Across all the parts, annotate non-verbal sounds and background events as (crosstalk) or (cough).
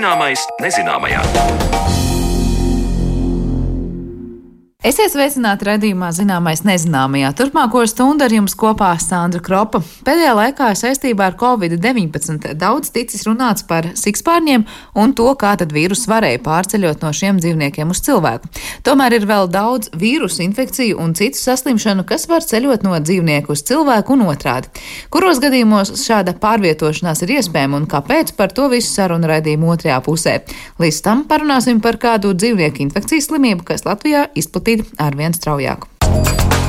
Zināmais nezināmajā. Esiet sveicināti redzējumā, zināmais nezināmajā. Turpmāko stundu ar jums kopā Sandra Kropa. Pēdējā laikā saistībā ar Covid-19 daudz ticis runāts par sikspārņiem un to, kā tad vīrus varēja pārceļot no šiem dzīvniekiem uz cilvēku. Tomēr ir vēl daudz vīrusu infekciju un citu saslimšanu, kas var ceļot no dzīvnieku uz cilvēku un otrādi. Kuros gadījumos šāda pārvietošanās ir iespējama un kāpēc par to visu sarunu raidījumu otrajā pusē. Līdz tam parunāsim par kādu dzīvnieku infekcijas slimību, kas Latvijā izplatīta izplatīti arvien straujāk.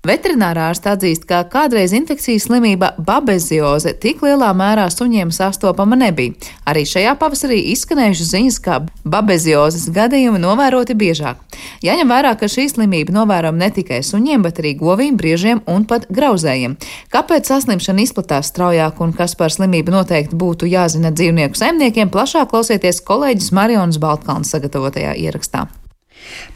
Veterinārā ārsts atzīst, ka kādreiz infekcijas slimība babezioze tik lielā mērā suņiem sastopama nebija. Arī šajā pavasarī izskanējušas ziņas, ka babeziozes gadījumi novēroti biežāk. Jāņem vērā, ka šī slimība novērojama ne tikai suņiem, bet arī govīm, briežiem un pat grauzējiem. Kāpēc saslimšana izplatās straujāk un kas par slimību noteikti būtu jāzina dzīvnieku saimniekiem, plašāk klausieties kolēģis Marionas Baltkalns sagatavotajā ierakstā.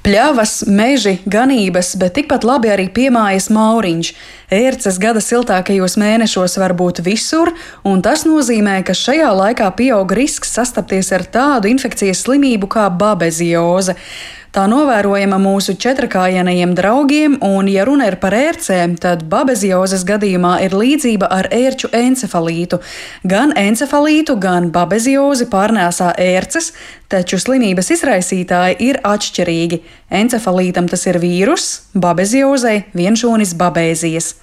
Pļavas, meži, ganības, bet tikpat labi arī piemājas mauriņš. Ērces gada siltākajos mēnešos var būt visur, un tas nozīmē, ka šajā laikā pieaug risks sastapties ar tādu infekcijas slimību kā babezioze. Tā novērojama mūsu četrakājainajiem draugiem, un, ja runa ir par ērcēm, tad babeziozes gadījumā ir līdzība ar ērču encefalītu. Gan encefalītu, gan babeziozi pārnēsā ērces, taču slimības izraisītāji ir atšķirīgi. Encefalītam tas ir vīrus, babeziozei vienšūnis babēzijas.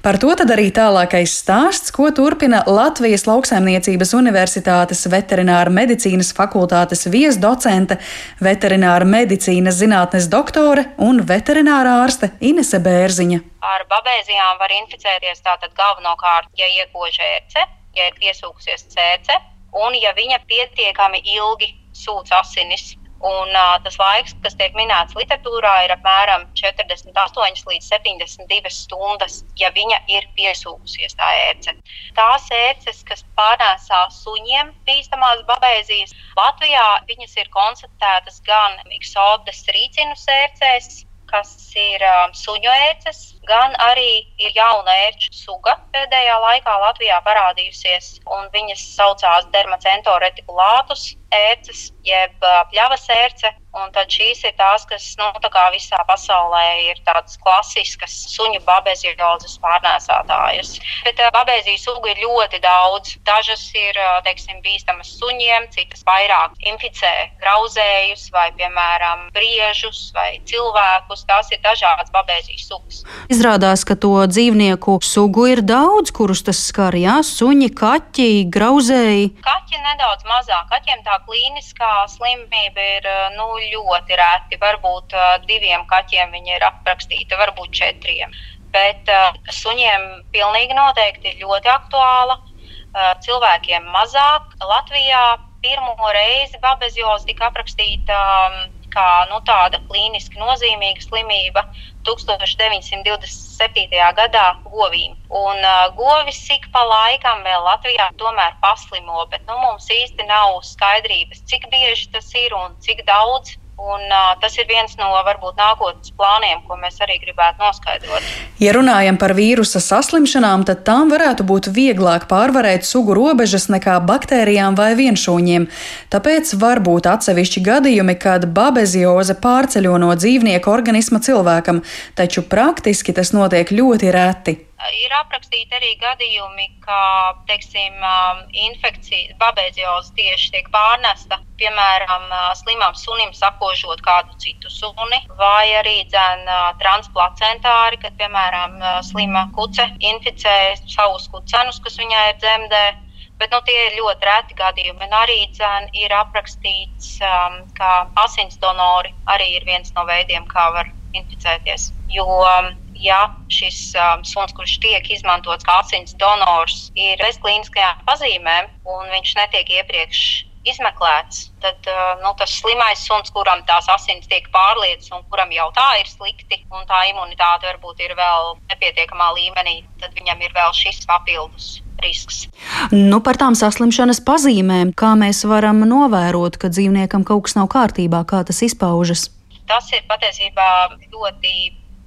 Par to tad arī tālākais stāsts, ko turpina Latvijas Lauksaimniecības Universitātes veterināra medicīnas fakultātes viesdocente, veterināra medicīnas zinātnes doktore un veterinārā ārste Inese Bērziņa. Ar babēzijām var inficēties tātad galvenokārt, ja iekož ērce, ja ir piesūkusies cēce, un ja viņa pietiekami ilgi sūc asinis. Un, uh, tas laiks, kas tiek minēts literatūrā, ir apmēram 48 līdz 72 stundas, ja viņa ir piesūkusies tā ērce. Tās ērces, kas pārnēsā suņiem bīstamās babēzijas, Latvijā viņas ir konstatētas gan Miksodas rīcinus ērcēs, kas ir um, suņu ērces, gan arī ir jauna ērču suga pēdējā laikā Latvijā parādījusies, un viņas saucās dermacentoretikulātus ērces, jeb pļavas ērce. Un tad šīs ir tās, kas nu, tā visā pasaulē ir tādas klasiskas suņu babeziozes pārnēsātājas. Bet uh, babēziju sugu ir ļoti daudz. Dažas ir teiksim, bīstamas suņiem, citas vairāk inficē grauzējus vai, piemēram, briežus vai cilvēkus. Tās ir dažādas babēziju sugas. Izrādās, ka to dzīvnieku sugu ir daudz, kurus tas skar. Jā, suņi, kaķi, grauzēji. Kaķi nedaudz mazāk. Kaķiem tā klīniskā slimība ir nu, ļoti reti. Varbūt diviem kaķiem viņa ir aprakstīta, varbūt četriem. Bet uh, suņiem pilnīgi noteikti ir ļoti aktuāla. Uh, cilvēkiem mazāk. Latvijā pirmo reizi babezioze tika aprakstīta um, kā nu, tāda klīniski nozīmīga slimība 1927. gadā govīm. Un uh, govis ik pa laikam vēl Latvijā tomēr paslimo, bet nu, mums īsti nav skaidrības, cik bieži tas ir un cik daudz Un, uh, tas ir viens no varbūt nākotnes plāniem, ko mēs arī gribētu noskaidrot. Ja runājam par vīrusa saslimšanām, tad tām varētu būt vieglāk pārvarēt sugu robežas nekā baktērijām vai vienšūņiem. Tāpēc var būt atsevišķi gadījumi, kad babezioze pārceļo no dzīvnieka organisma cilvēkam, taču praktiski tas notiek ļoti reti. Ir aprakstīti arī gadījumi, ka teiksim, um, infekcija, babēzioze tieši tiek pārnesta, piemēram, uh, slimam sunim sakožot kādu citu suni, vai arī dzēn uh, transplacentāri, kad, piemēram, uh, slima kuce inficē savus kucenus, kas viņai ir dzemdē. Bet nu, tie ir ļoti reti gadījumi. Un arī dzēn, ir aprakstīts, um, ka asins donori arī ir viens no veidiem, kā var inficēties. Jo um, ja šis um, suns, kurš tiek izmantots kā asins donors, ir bez klīniskajām pazīmēm un viņš netiek iepriekš izmeklēts, tad uh, nu, tas slimais suns, kuram tās asins tiek pārlietas un kuram jau tā ir slikti, un tā imunitāte varbūt ir vēl nepietiekamā līmenī, tad viņam ir vēl šis papildus. Risks. Nu, par tām saslimšanas pazīmēm, kā mēs varam novērot, ka dzīvniekam kaut kas nav kārtībā, kā tas izpaužas? Tas ir patiesībā ļoti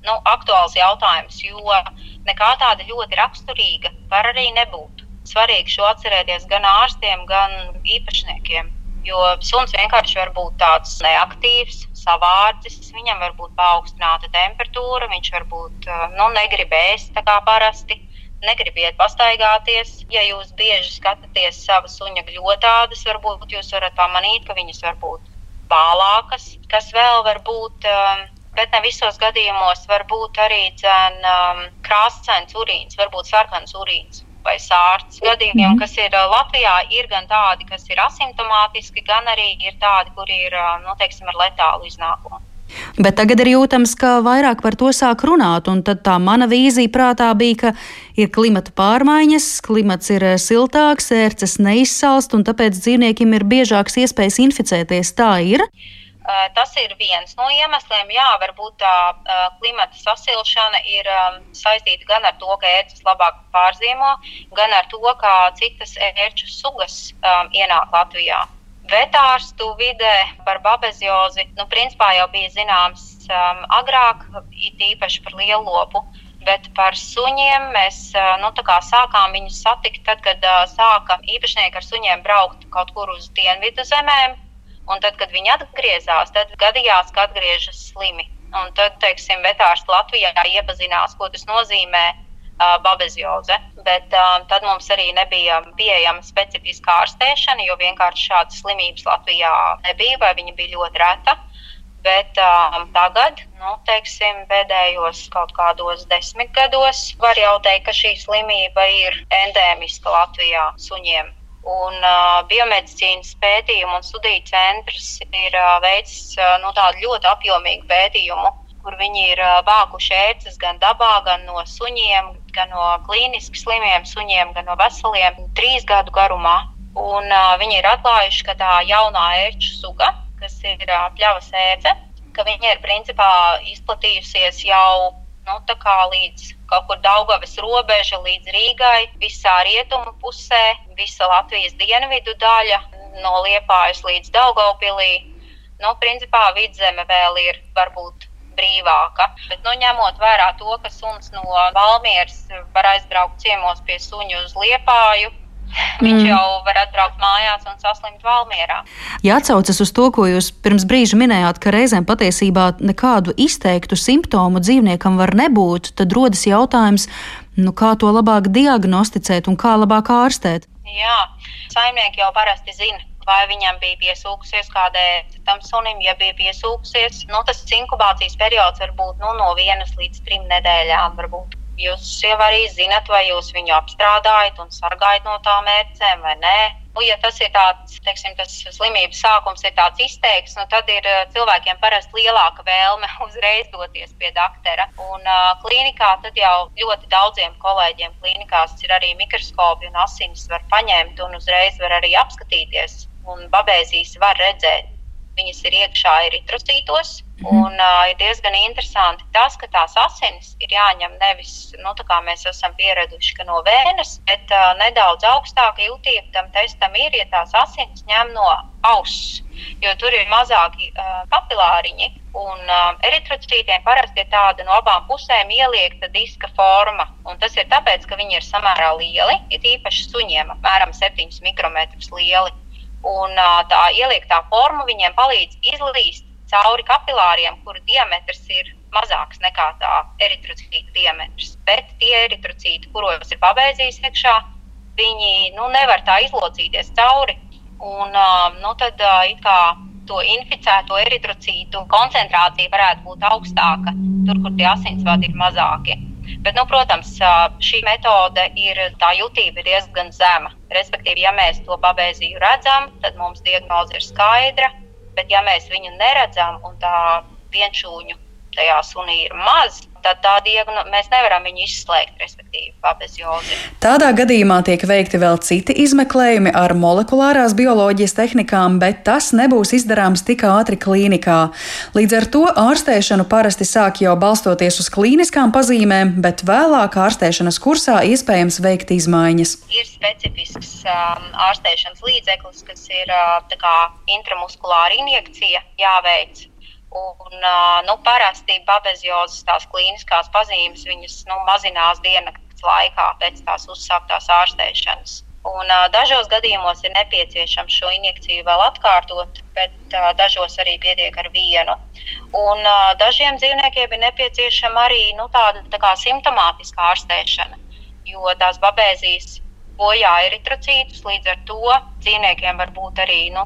nu, aktuāls jautājums, jo nekā tāda ļoti raksturīga var arī nebūt. svarīgi šo atcerēties gan ārstiem, gan īpašniekiem. Jo suns vienkārši var būt tāds neaktīvs, savārdzis, viņam var būt paaugstināta temperatūra, viņš varbūt nu, negrib ēst tā kā parasti. Negribiet pastaigāties. Ja jūs bieži skatāties savas suņa gļotādas, varbūt jūs varat pamanīt, ka viņas var būt bālākas, kas vēl var būt um, bet ne visos gadījumos var būt arī dzēn, um, krāsains urīns, varbūt sarkans urīns vai sārts. Gadījumiem, mhm. kas ir uh, Latvijā, ir gan tādi, kas ir asimptomātiski, gan arī ir tādi, kuri ir uh, nu, teiksim, ar letālu iznākumu. Bet tagad ir jūtams, ka vairāk par to sāk runāt. Tā mana vīzija prātā bija, ka ir klimata pārmaiņas, klimats ir uh, siltāks, ērces neizsalst, un tāpēc dzīvniekiem ir biežāks iespējas inficēties. Tā ir. Eh, tas ir viens no iemesliem. Jā, varbūt tā eh, klimata sasilšana ir ehm, saistīta gan ar to, ka ērces labāk pārzīmo, gan ar to, kā citas ērču sugas ienāk Latvijā. Vetārstu vidē par babeziozi, nu, jau bija zināms um, agrāk, it īpaši par lielopu, bet par suņiem mēs nu, sākām viņus satikt tad, kad uh, sāka īpašnieki ar suņiem braukt kaut kur uz dienvidu zemēm Un tad, kad viņi atgriezās, tad gadījās, ka atgriežas slimi. Un tad, teiksim, vetārs Latvijā iepazinās, ko tas nozīmē uh, babezioze. Bet uh, tad mums arī nebija pieejama specifiska ārstēšana, jo vienkārši šādas slimības Latvijā nebija, vai viņa bija ļoti reta. Bet um, tagad, nu, teiksim, pēdējos kaut kādos desmit gados, var jau teikt, ka šī slimība ir endēmiska Latvijā suņiem. Un uh, biomedicīnas pētījumu un studiju centrs ir uh, veicis uh, nu, tādu ļoti apjomīgu pētījumu, kur viņi ir uh, vākuši ērces gan dabā, gan no suņiem, gan no klīniski slimiem suņiem, gan no veseliem trīs gadu garumā. Un, uh, viņi ir atklājuši, ka tā jaunā ērču suga, kas ir uh, pļavas ērce, ka viņa ir principā izplatījusies jau nu, līdz kaut kur Daugavas robeža, līdz Rīgai, visā rietumu pusē, visa Latvijas dienvidu daļa, no Liepājas līdz Daugaupilī. Nu, principā vidzeme vēl ir varbūt brīvāka. Bet, nu, ņemot vērā to, ka suns no Valmieras var aizbraukt ciemos pie suņu uz Liepāju, Viņš mm. jau var atbraukt mājās un saslimt Valmjerā. Ja atcaucas uz to, ko jūs pirms brīža minējāt, ka reizēm patiesībā nekādu izteiktu simptomu dzīvniekam var nebūt, tad rodas jautājums, nu, kā to labāk diagnosticēt un kā labāk ārstēt. Jā, saimnieki jau parasti zina, vai viņam bija piesūkusies kādai tam sunim, ja bija piesūkusies. Nu, tas inkubācijas periods var būt nu, no vienas līdz trim nedēļām. Varbūt. Jūs jau arī zinat, vai jūs viņu apstrādājat un sargājat no tām mērcēm vai nē. Nu, ja tas ir tāds, teiksim, tas slimības sākums ir tāds izteikts, nu, tad ir cilvēkiem parasti lielāka vēlme (laughs) uzreiz doties pie doktora. Un uh, klīnikā tad jau ļoti daudziem kolēģiem klīnikās ir arī mikroskopi un asinis var paņemt un uzreiz var arī apskatīties. Un babēzīs var redzēt, viņas ir iekšā eritrocītos. Mm -hmm. Un uh, ir diezgan interesanti tas, ka tās asinis ir jāņem nevis, nu, tā kā mēs esam pieraduši, ka no vēnes, bet uh, nedaudz augstāka jutība tam testam ir, ja tās asinis ņem no auss, jo tur ir mazāki uh, kapilāriņi. Un uh, eritrocītiem parasti ir tāda no abām pusēm ieliekta diska forma. Un tas ir tāpēc, ka viņi ir samērā lieli, ir īpaši suņiem, apmēram 7 mikrometrus lieli. Un tā ieliktā forma viņiem palīdz izlīst cauri kapilāriem, kuru diametrs ir mazāks nekā tā eritrocīta diametrs. Bet tie eritrocīti, kuros ir pabeigts iekšā, viņi nu, nevar tā izlocīties cauri. Un, nu, tad kā to inficēto eritrocītu koncentrācija varētu būt augstāka tur, kur tie asinsvadi ir mazāki. Bet, nu, protams, šī metode ir tā jutība ir diezgan zema. Respektīvi, ja mēs to babēziju redzam, tad mums diagnoze ir skaidra. Bet, ja mēs viņu neredzam un tā vienšūņu tajā sunī ir maz, tad tā diagnoze mēs nevaram viņu izslēgt, respektīvi, babeziozi. Tādā gadījumā tiek veikti vēl citi izmeklējumi ar molekulārās bioloģijas tehnikām, bet tas nebūs izdarāms tik ātri klīnikā. Līdz ar to ārstēšanu parasti sāk jau balstoties uz klīniskām pazīmēm, bet vēlāk ārstēšanas kursā iespējams veikt izmaiņas. Ir specifisks um, ārstēšanas līdzeklis, kas ir uh, intramuskulāra injekcija jāveic Un, nu, parasti babeziozes tās klīniskās pazīmes viņas nu, mazinās diennakts laikā pēc tās uzsāktās ārstēšanas. Un, uh, dažos gadījumos ir nepieciešams šo injekciju vēl atkārtot, bet uh, dažos arī pietiek ar vienu. Un, uh, dažiem dzīvniekiem ir nepieciešama arī nu, tāda tā simptomātiska ārstēšana, jo tās babēzijas bojā eritrocītus. Līdz ar to dzīvniekiem var būt arī nu,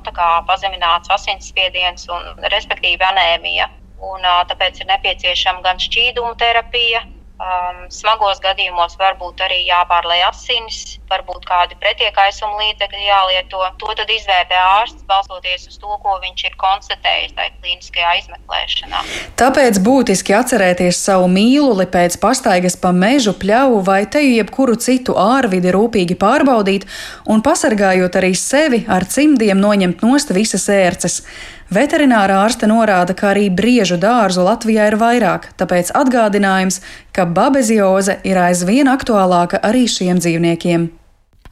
pazemināts asinsspiediens un respektīvi anēmija. Un, tāpēc ir nepieciešama gan šķīduma terapija, Um, smagos gadījumos varbūt arī jāpārlai asinis, varbūt kādi pretiekaisuma līdzekļi jālieto. To tad izvērtē ārsts, balstoties uz to, ko viņš ir konstatējis tajā klīniskajā izmeklēšanā. Tāpēc būtiski atcerēties savu mīluli pēc pastaigas pa mežu, pļauju vai te jebkuru citu ārvidi rūpīgi pārbaudīt un pasargājot arī sevi ar cimdiem noņemt nost visas ērces. Veterinārā ārste norāda, ka arī briežu dārzu Latvijā ir vairāk, tāpēc atgādinājums, ka babezioze ir aizvien aktuālāka arī šiem dzīvniekiem.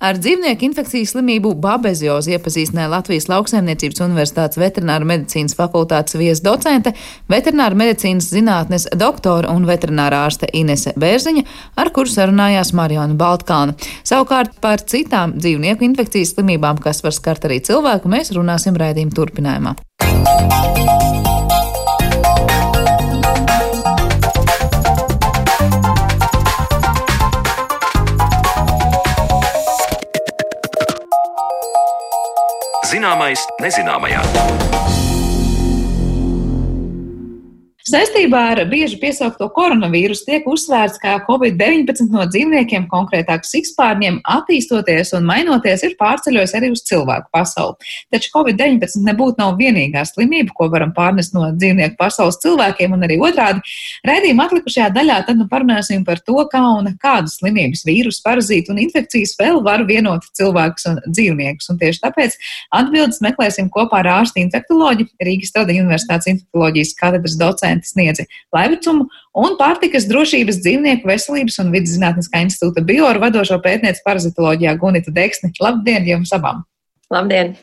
Ar dzīvnieku infekcijas slimību babeziozi iepazīstināja Latvijas Lauksaimniecības Universitātes veterināra medicīnas fakultātes viesdocente, veterināra medicīnas zinātnes doktora un veterinārā ārste Inese Bērziņa, ar kuru sarunājās Mariona Baltkāna. Savukārt par citām dzīvnieku infekcijas slimībām, kas var skart arī cilvēku, mēs runāsim raidījuma turpinājumā. Zināmais nezināmajā. Saistībā ar bieži piesaukto koronavīrusu tiek uzsvērts, ka Covid-19 no dzīvniekiem, konkrētāk sikspārņiem, attīstoties un mainoties, ir pārceļojis arī uz cilvēku pasauli. Taču Covid-19 nebūtu nav vienīgā slimība, ko varam pārnest no dzīvnieku pasaules cilvēkiem, un arī otrādi. Raidījuma atlikušajā daļā tad nu parunāsim par to, kā un kādas slimības, vīrusu, parazītu un infekcijas vēl var vienot cilvēkus un dzīvniekus. Un tieši tāpēc atbildes meklēsim kopā ar ārstu infektoloģi Rīgas Tradiņu Universitātes infektoloģijas katedras docentu docenti sniedza laivicumu un pārtikas drošības dzīvnieku veselības un vidas zinātniskā institūta bioru vadošo pētnieci parazitoloģijā Gunita Deksni. Labdien jums abām! Labdien!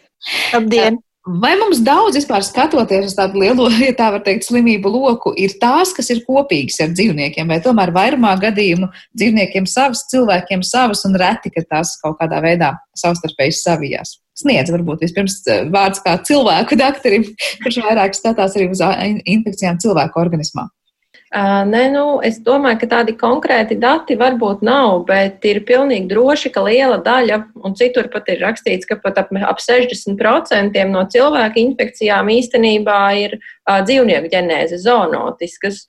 Labdien. Vai mums daudz vispār skatoties uz tādu lielo, ja tā var teikt, slimību loku, ir tās, kas ir kopīgas ar dzīvniekiem, vai tomēr vairumā gadījumu dzīvniekiem savas, cilvēkiem savas un reti, ka tās kaut kādā veidā savstarpēji savijās? Sniedz varbūt vispirms eh, vārds kā cilvēku doktorim, kurš vairāk skatās arī uz infekcijām cilvēku organismā. Uh, nē, nu, es domāju, ka tādi konkrēti dati varbūt nav, bet ir pilnīgi droši, ka liela daļa, un citur pat ir rakstīts, ka pat ap, ap 60% no cilvēku infekcijām īstenībā ir uh, dzīvnieku ģenēze zoonotiskas.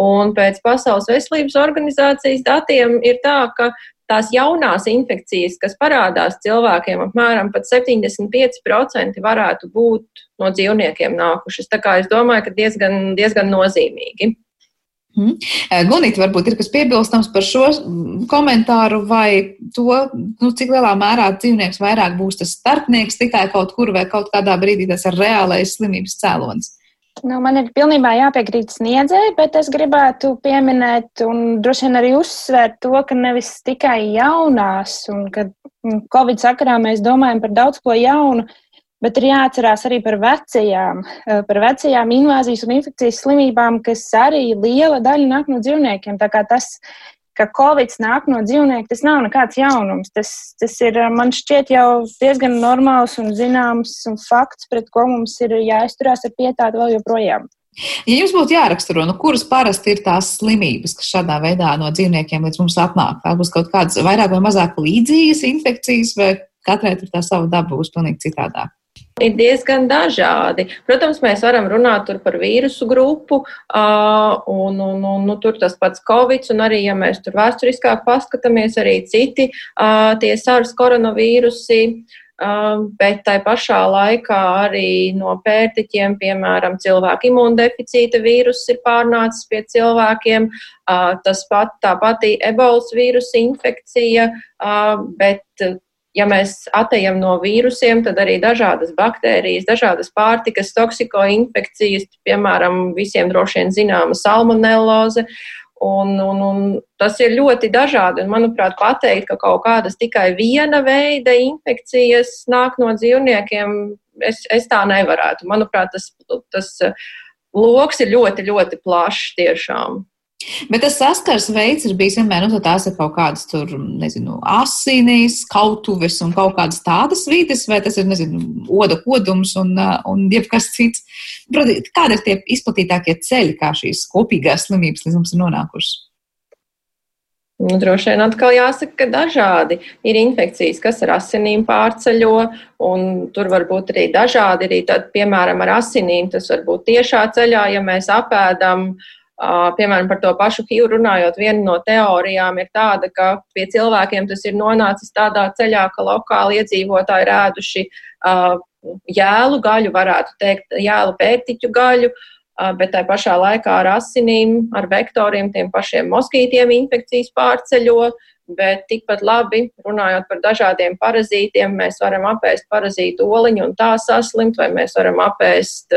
Un pēc Pasaules veselības organizācijas datiem ir tā, ka tās jaunās infekcijas, kas parādās cilvēkiem, apmēram 75% varētu būt no dzīvniekiem nākušas. Tā kā es domāju, ka diezgan, diezgan nozīmīgi. Hmm. Gunīt, varbūt ir kas piebilstams par šo komentāru, vai to, nu, cik lielā mērā dzīvnieks vairāk būs tas starpnieks tikai kaut kur vai kaut kādā brīdī tas ir reālais slimības cēlonis. Nu, man ir pilnībā jāpiekrīt sniedzēji, bet es gribētu pieminēt un droši vien arī uzsvērt to, ka nevis tikai jaunās, un ka mm, Covid sakarā mēs domājam par daudz ko jaunu, Bet ir jāatcerās arī par vecajām, eh, par vecajām invāzijas un infekcijas slimībām, kas arī liela daļa nāk no dzīvniekiem. Tā kā tas, ka Covid nāk no dzīvnieka, tas nav nekāds jaunums. Tas, tas ir man šķiet jau diezgan normāls un zināms un fakts, pret ko mums ir jāizturās ar pietātu vēl joprojām. Ja jums būtu jāraksturo, nu, kuras parasti ir tās slimības, kas šādā veidā no dzīvniekiem līdz mums atnāk, tā būs kaut kādas vairāk vai mazāk līdzīgas infekcijas, vai katrai tur tā sava daba būs pilnīgi citādāk? Ir diezgan dažādi. Protams, mēs varam runāt par vīrusu grupu, un, un, un nu, tur tas pats Covid, un arī, ja mēs tur vēsturiskāk paskatāmies, arī citi tie SARS koronavīrusi. Bet tai pašā laikā arī no pērtiķiem, piemēram, cilvēku imundeficīta vīruss ir pārnācis pie cilvēkiem. Tas pat tā pati ebolas vīrusa infekcija, bet ja mēs atejam no vīrusiem, tad arī dažādas baktērijas, dažādas pārtikas toksikoinfekcijas, piemēram, visiem droši vien zināma salmonelloze. Un, un, un tas ir ļoti dažādi. Un, manuprāt, pateikt, ka kaut kādas tikai viena veida infekcijas nāk no dzīvniekiem, es, es tā nevarētu. Manuprāt, tas, tas lokus ir ļoti, ļoti plašs tiešām. Bet tas saskars veids ir bijis vienmēr, nu, tās ir kaut kādas tur, nezinu, asinīs, kautuves un kaut kādas tādas vides, vai tas ir, nezinu, oda kodums un, un jebkas cits. Kādi ir tie izplatītākie ceļi, kā šīs kopīgās slimības līdz mums ir nonākušas? Nu, droši vien atkal jāsaka, ka dažādi ir infekcijas, kas ar asinīm pārceļo, un tur var būt arī dažādi. Arī tad, piemēram, ar asinīm tas var būt tiešā ceļā, ja mēs apēdam uh, Piemēram, par to pašu HIV runājot, viena no teorijām ir tāda, ka pie cilvēkiem tas ir nonācis tādā ceļā, ka lokāli iedzīvotāji rēduši jēlu gaļu, varētu teikt, jēlu pērtiķu gaļu, bet tā pašā laikā ar asinīm, ar vektoriem, tiem pašiem moskītiem infekcijas pārceļo. Bet tikpat labi, runājot par dažādiem parazītiem, mēs varam apēst parazītu oliņu un tā saslimt, vai mēs varam apēst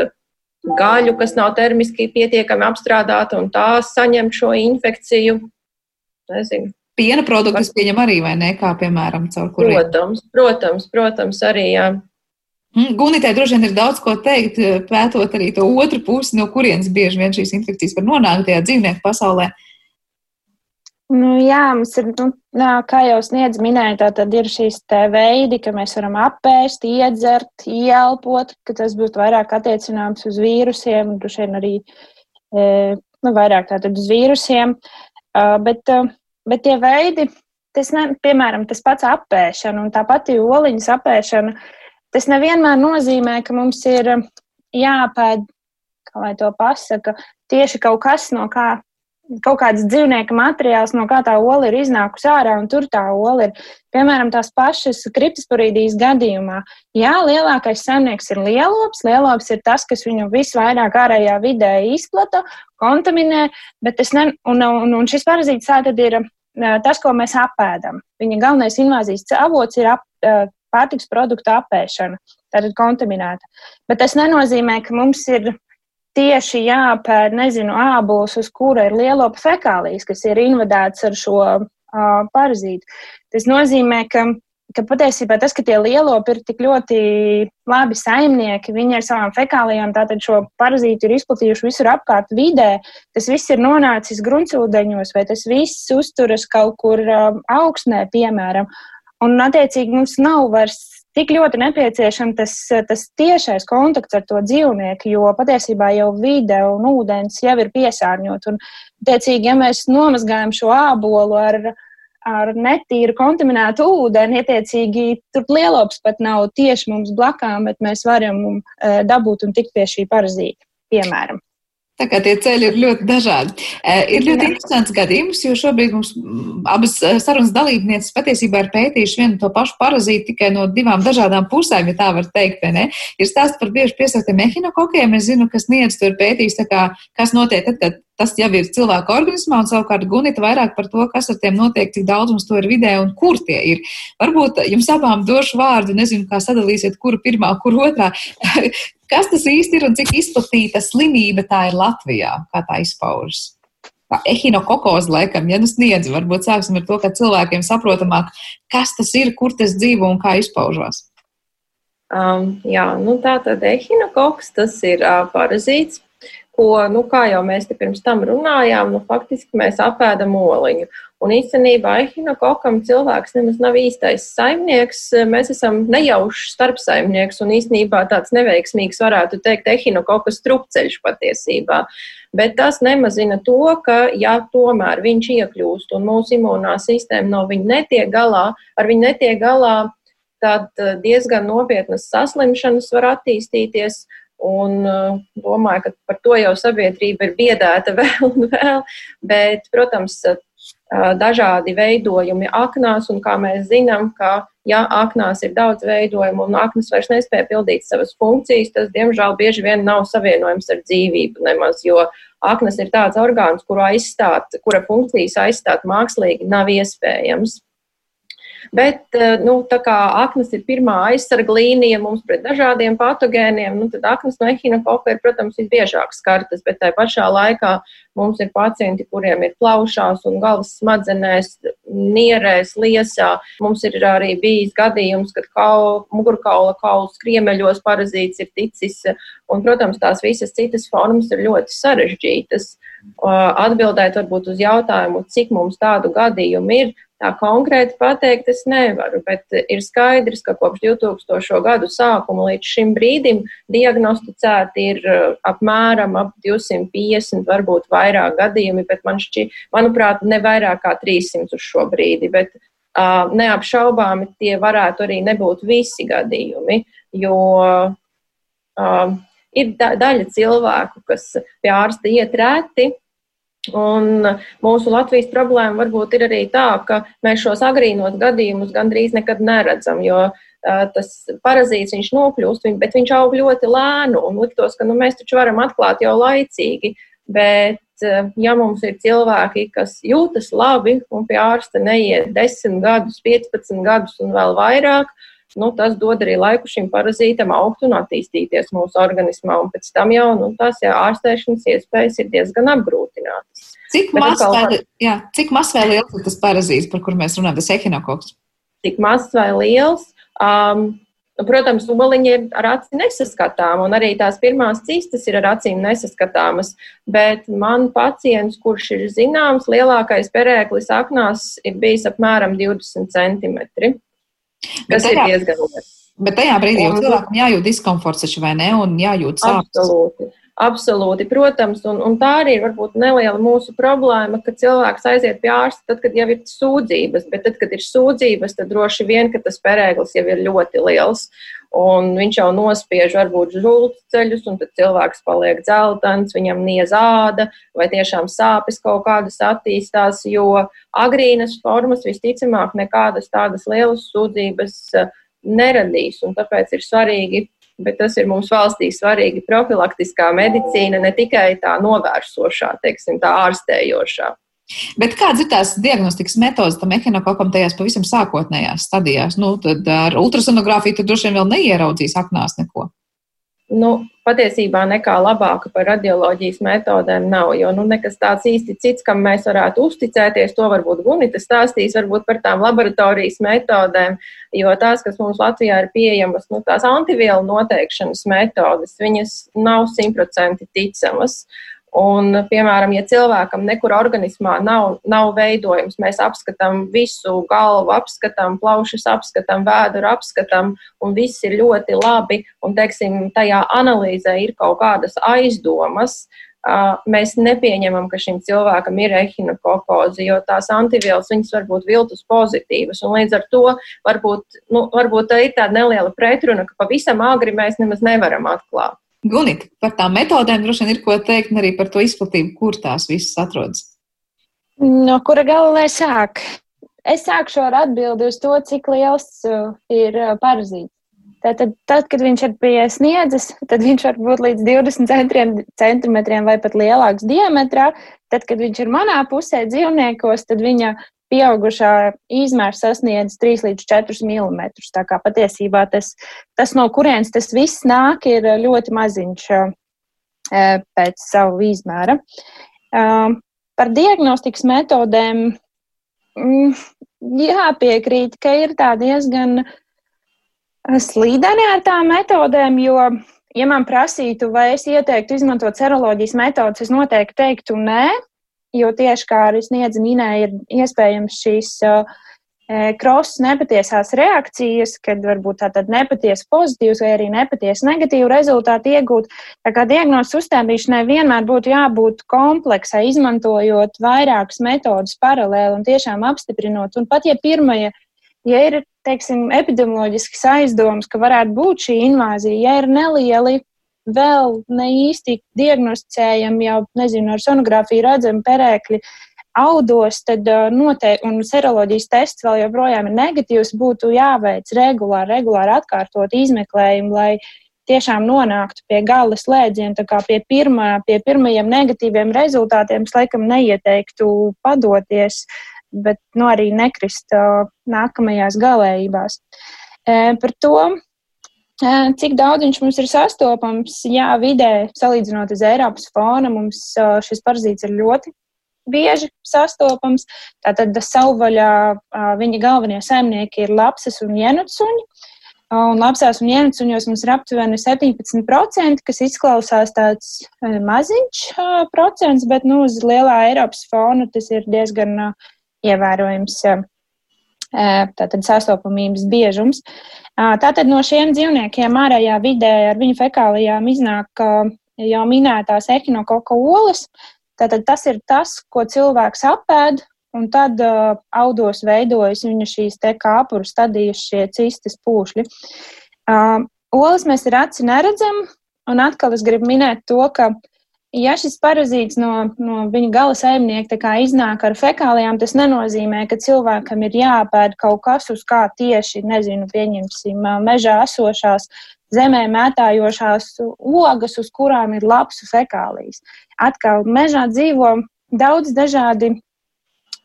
gaļu, kas nav termiski pietiekami apstrādāta, un tā saņem šo infekciju. Nezinu. Piena produktus pieņem arī, vai ne? Kā piemēram, caur kuriem? Protams, protams, protams, arī. Jā. Mm, Gunitē droši vien ir daudz ko teikt, pētot arī to otru pusi, no kurienes bieži vien šīs infekcijas var nonākt tajā dzīvnieku pasaulē. Uh, Nu, jā, mums ir, nu, kā jau sniedz minēja, tad ir šīs veidi, ka mēs varam apēst, iedzert, ielpot, ka tas būtu vairāk attiecināms uz vīrusiem, droši vien arī e, nu, vairāk tātad uz vīrusiem. Uh, bet, uh, bet tie veidi, tas, ne, piemēram, tas pats apēšana un tā pati oliņas apēšana, tas nevienmēr nozīmē, ka mums ir jāpēd, kā lai to pasaka, tieši kaut kas, no kā kaut kāds dzīvnieka materiāls, no kā tā ola ir iznākusi ārā, un tur tā ola ir. Piemēram, tās pašas kriptosporīdijas gadījumā. Jā, lielākais saimnieks ir lielops. Lielops ir tas, kas viņu visvairāk ārējā vidē izplata, kontaminē, bet tas ne, un, un, un šis parazīts tātad ir tas, ko mēs apēdam. Viņa galvenais invāzijas avots ir ap, pārtiks produktu apēšana, tātad kontaminēta. Bet tas nenozīmē, ka mums ir tieši jāpēr, nezinu, ābols, uz kura ir lielopa fekālijas, kas ir invadēts ar šo uh, parazītu. Tas nozīmē, ka, ka patiesībā tas, ka tie lielopi ir tik ļoti labi saimnieki, viņi ar savām fekālijām tātad šo parazītu ir izplatījuši visur apkārt vidē, tas viss ir nonācis gruntsūdeņos, vai tas viss uzturas kaut kur uh, augstnē, piemēram. Un, attiecīgi, mums nav vairs tik ļoti nepieciešams tas, tas tiešais kontakts ar to dzīvnieku, jo patiesībā jau vide un ūdens jau ir piesārņot. Un, tiecīgi, ja mēs nomazgājam šo ābolu ar, ar netīru kontaminētu ūdeni, attiecīgi tur lielops pat nav tieši mums blakām, bet mēs varam um, dabūt un tikt pie šī parazīta, piemēram. Tā kā tie ceļi ir ļoti dažādi. Ir ļoti Jā. interesants gadījums, jo šobrīd mums abas sarunas dalībnieces patiesībā ir pētījuši vienu to pašu parazītu tikai no divām dažādām pusēm, ja tā var teikt. Ir stāsts par bieži piesauktiem ehinokokiem. Es zinu, kas niedz to ir pētījis, kā, kas notiek tad, kad tas jau ir cilvēka organismā, un savukārt Gunita vairāk par to, kas ar tiem notiek, cik daudz mums to ir vidē un kur tie ir. Varbūt jums abām došu vārdu, nezinu, kā sadalīsiet, kuru pirmā, kur otrā. (laughs) kas tas īsti ir un cik izplatīta slimība tā ir Latvijā, kā tā izpaužas? Ehinokokoz, laikam, ja nu sniedz, varbūt sāksim ar to, ka cilvēkiem saprotamāk, kas tas ir, kur tas dzīvo un kā izpaužās. Um, jā, nu tā tad ehinokoks, tas ir uh, parazīts, ko, nu, kā jau mēs te pirms tam runājām, nu, faktiski mēs apēdam oliņu. Un īstenībā ehinokokam cilvēks nemaz nav īstais saimnieks. Mēs esam nejaušs starpsaimnieks un īstenībā tāds neveiksmīgs, varētu teikt, ehinokoka strupceļš patiesībā. Bet tas nemazina to, ka, ja tomēr viņš iekļūst un mūsu imunā sistēma no viņa netiek galā, ar viņu netiek galā, tad diezgan nopietnas saslimšanas var attīstīties. Un uh, domāju, ka par to jau sabiedrība ir biedēta (laughs) vēl un vēl. Bet, protams, dažādi veidojumi aknās, un kā mēs zinām, ka, ja aknās ir daudz veidojumu un aknas vairs nespēja pildīt savas funkcijas, tas, diemžēl, bieži vien nav savienojams ar dzīvību nemaz, jo aknas ir tāds orgāns, kuru aizstāt, kura funkcijas aizstāt mākslīgi nav iespējams. Bet, eh, nu, tā kā aknas ir pirmā aizsarga līnija mums pret dažādiem patogēniem, nu, tad aknas no ehinokoka ir, protams, visbiežāk skartas, bet tai pašā laikā mums ir pacienti, kuriem ir plaušās un galvas smadzenēs, nierēs, liesā. Mums ir arī bijis gadījums, kad kaul, mugurkaula kauls kriemeļos parazīts ir ticis, un, protams, tās visas citas formas ir ļoti sarežģītas. Atbildēt varbūt uz jautājumu, cik mums tādu gadījumu ir, Tā konkrēti pateikt es nevaru, bet ir skaidrs, ka kopš 2000. gadu sākuma līdz šim brīdim diagnosticēti ir uh, apmēram ap 250, varbūt vairāk gadījumi, bet man šķiet, manuprāt, ne vairāk kā 300 uz šo brīdi. Bet, uh, neapšaubāmi tie varētu arī nebūt visi gadījumi, jo uh, ir da daļa cilvēku, kas pie ārsta iet reti, Un mūsu Latvijas problēma varbūt ir arī tā, ka mēs šos agrīnos gadījumus gandrīz nekad neredzam, jo uh, tas parazīts viņš nokļūst, bet viņš aug ļoti lēnu un liktos, ka nu, mēs taču varam atklāt jau laicīgi. Bet, ja mums ir cilvēki, kas jūtas labi un pie ārsta neiet 10 gadus, 15 gadus un vēl vairāk, nu, tas dod arī laiku šim parazītam augt un attīstīties mūsu organismā. Un pēc tam jau nu, tās jā, ārstēšanas iespējas ir diezgan apgrūtinātas. Cik mazs vai, maz vai liels ir tas parazīts, par kur mēs runājam, tas ehinokoks? Cik mazs vai liels? Um, Protams, oliņi ir ar aci nesaskatām, un arī tās pirmās cistas ir ar acīm nesaskatāmas. Bet man pacients, kurš ir zināms, lielākais perēklis aknās ir bijis apmēram 20 centimetri. Tas tajā, ir diezgan liels. Bet tajā brīdī jau cilvēkam jājūt diskomforts, vai ne? Un jājūt sāpes. Absolūti. Absolūti, protams, un, un tā arī ir varbūt neliela mūsu problēma, ka cilvēks aiziet pie ārsta tad, kad jau ir sūdzības, bet tad, kad ir sūdzības, tad droši vien, ka tas perēklis jau ir ļoti liels. Un viņš jau nospiež varbūt žultceļus, un tad cilvēks paliek dzeltens, viņam niez āda, vai tiešām sāpes kaut kādas attīstās, jo agrīnas formas visticamāk nekādas tādas lielas sūdzības neradīs, un tāpēc ir svarīgi bet tas ir mums valstī svarīgi profilaktiskā medicīna, ne tikai tā novērsošā, teiksim, tā ārstējošā. Bet kādas ir tās diagnostikas metodas tam ehinokokam tajās pavisam sākotnējās stadijās? Nu, tad ar ultrasonogrāfiju droši vien vēl neieraudzīs aknās neko nu, patiesībā nekā labāka par radioloģijas metodēm nav. Jo nu, nekas tāds īsti cits, kam mēs varētu uzticēties, to varbūt Gunita stāstīs varbūt par tām laboratorijas metodēm, jo tās, kas mums Latvijā ir pieejamas, nu, tās antivielu noteikšanas metodas, viņas nav simtprocentīgi ticamas. Un, piemēram, ja cilvēkam nekur organismā nav, nav veidojums, mēs apskatām visu galvu, apskatām plaušas, apskatām vēduru, apskatām, un viss ir ļoti labi, un, teiksim, tajā analīzē ir kaut kādas aizdomas, mēs nepieņemam, ka šim cilvēkam ir ehinokokoze, jo tās antivielas viņas var būt viltus pozitīvas. Un līdz ar to varbūt, nu, varbūt tā ir tāda neliela pretruna, ka pavisam agri mēs nemaz nevaram atklāt. Gunita, par tām metodēm droši vien ir ko teikt, un arī par to izplatību, kur tās visas atrodas. No kura gala lai sāk? Es sākšu ar atbildi uz to, cik liels uh, ir uh, parazīts. Tātad, tad, kad viņš ir pie sniedzes, tad viņš var būt līdz 20 centimetriem vai pat lielāks diametrā. Tad, kad viņš ir manā pusē dzīvniekos, tad viņa pieaugušā izmērs sasniedz 3 līdz 4 mm. Tā kā patiesībā tas, tas, no kurienes tas viss nāk, ir ļoti maziņš eh, pēc savu izmēra. Um, par diagnostikas metodēm mm, jāpiekrīt, ka ir tā diezgan slīdeni ar tām metodēm, jo, ja man prasītu, vai es ieteiktu izmantot seroloģijas metodas, es noteikti teiktu nē, jo tieši kā arī sniedza minēja, ir iespējams šīs krosas nepatiesās reakcijas, kad varbūt tātad nepatiesi pozitīvs vai arī nepatiesi negatīvu rezultātu iegūt. Tā kā diagnozes uzstādīšanai vienmēr būtu jābūt kompleksai, izmantojot vairākas metodas paralēli un tiešām apstiprinot. Un pat ja pirmie, ja ir, teiksim, epidemioloģisks aizdoms, ka varētu būt šī invāzija, ja ir nelieli vēl ne īsti diagnosticējami, jau nezinu, ar sonogrāfiju redzami perēkļi audos, tad noteikti, un seroloģijas tests vēl joprojām ir negatīvs, būtu jāveic regulāri, regulāri atkārtot izmeklējumu, lai tiešām nonāktu pie gala slēdziena, tā kā pie, pirmā, pie pirmajiem negatīviem rezultātiem, es laikam neieteiktu padoties. bet nu, arī nekrist nākamajās galējībās. Par to, cik daudz viņš mums ir sastopams, jā, vidē, salīdzinot uz Eiropas fona, mums šis parazīts ir ļoti bieži sastopams. Tātad savvaļā viņa galvenie saimnieki ir lapsas un jenutsuņi. Un lapsās un jenutsuņos mums ir aptuveni 17%, kas izklausās tāds maziņš procents, bet nu, uz lielā Eiropas fona tas ir diezgan ievērojams tātad sastopamības biežums. Tātad no šiem dzīvniekiem ārējā vidē ar viņu fekālijām iznāk jau minētās ehinokoka olas, Tātad tas ir tas, ko cilvēks apēd, un tad uh, audos veidojas viņa šīs te kāpuru stadijas, šie cistas pūšļi. Uh, olas mēs ar aci neredzam, un atkal es gribu minēt to, ka, ja šis parazīts no, no viņa gala saimnieka iznāk ar fekālijām, tas nenozīmē, ka cilvēkam ir jāpēd kaut kas, uz kā tieši, nezinu, pieņemsim, mežā esošās zemē mētājošās ogas, uz kurām ir lapsu fekālijas. Atkal mežā dzīvo daudz dažādi